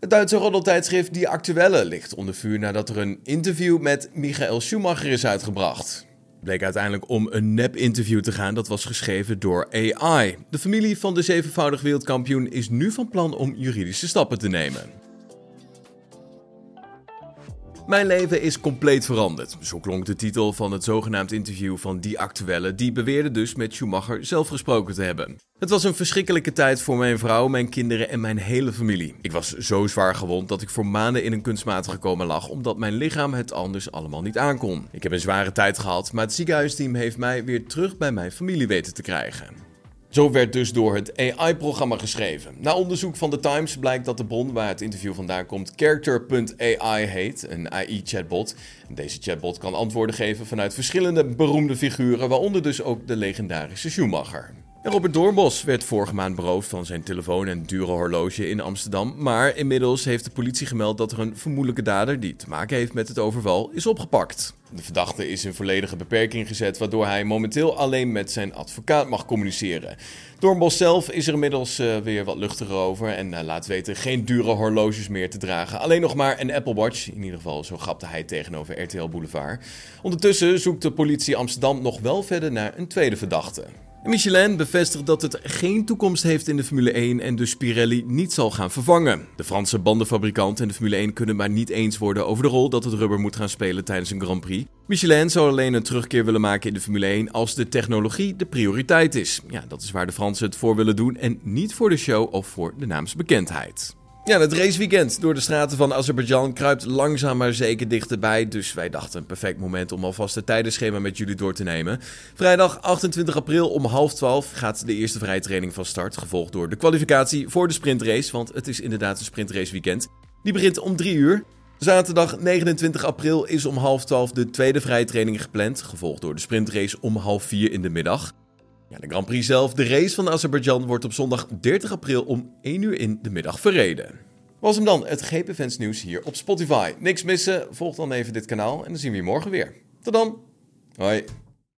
Het Duitse roddeltijdschrift Die Actuelle ligt onder vuur nadat er een interview met Michael Schumacher is uitgebracht. Bleek uiteindelijk om een nep-interview te gaan dat was geschreven door AI. De familie van de zevenvoudig wereldkampioen is nu van plan om juridische stappen te nemen. Mijn leven is compleet veranderd. Zo klonk de titel van het zogenaamd interview van Die Actuelle, die beweerde dus met Schumacher zelf gesproken te hebben. Het was een verschrikkelijke tijd voor mijn vrouw, mijn kinderen en mijn hele familie. Ik was zo zwaar gewond dat ik voor maanden in een kunstmatige coma lag, omdat mijn lichaam het anders allemaal niet aankon. Ik heb een zware tijd gehad, maar het ziekenhuisteam heeft mij weer terug bij mijn familie weten te krijgen. Zo werd dus door het AI-programma geschreven. Na onderzoek van The Times blijkt dat de bron waar het interview vandaan komt Character.ai heet, een AI-chatbot. Deze chatbot kan antwoorden geven vanuit verschillende beroemde figuren, waaronder dus ook de legendarische Schumacher. Robert Doorbos werd vorige maand beroofd van zijn telefoon en dure horloge in Amsterdam. Maar inmiddels heeft de politie gemeld dat er een vermoedelijke dader die te maken heeft met het overval is opgepakt. De verdachte is in volledige beperking gezet, waardoor hij momenteel alleen met zijn advocaat mag communiceren. Doorbos zelf is er inmiddels uh, weer wat luchtiger over en uh, laat weten geen dure horloges meer te dragen. Alleen nog maar een Apple Watch. In ieder geval, zo grapte hij tegenover RTL Boulevard. Ondertussen zoekt de politie Amsterdam nog wel verder naar een tweede verdachte. Michelin bevestigt dat het geen toekomst heeft in de Formule 1 en dus Pirelli niet zal gaan vervangen. De Franse bandenfabrikant en de Formule 1 kunnen maar niet eens worden over de rol dat het rubber moet gaan spelen tijdens een Grand Prix. Michelin zou alleen een terugkeer willen maken in de Formule 1 als de technologie de prioriteit is. Ja, dat is waar de Fransen het voor willen doen en niet voor de show of voor de naamsbekendheid. Ja, het raceweekend door de straten van Azerbeidzjan kruipt langzaam maar zeker dichterbij. Dus wij dachten een perfect moment om alvast het tijdenschema met jullie door te nemen. Vrijdag 28 april om half 12 gaat de eerste vrije training van start. Gevolgd door de kwalificatie voor de sprintrace. Want het is inderdaad een sprintrace weekend. Die begint om 3 uur. Zaterdag 29 april is om half 12 de tweede vrije training gepland. Gevolgd door de sprintrace om half 4 in de middag. Ja, de Grand Prix zelf, de race van Azerbeidzjan, wordt op zondag 30 april om 1 uur in de middag verreden. Was hem dan het GP Fans nieuws hier op Spotify. Niks missen, volg dan even dit kanaal en dan zien we je morgen weer. Tot dan. Hoi.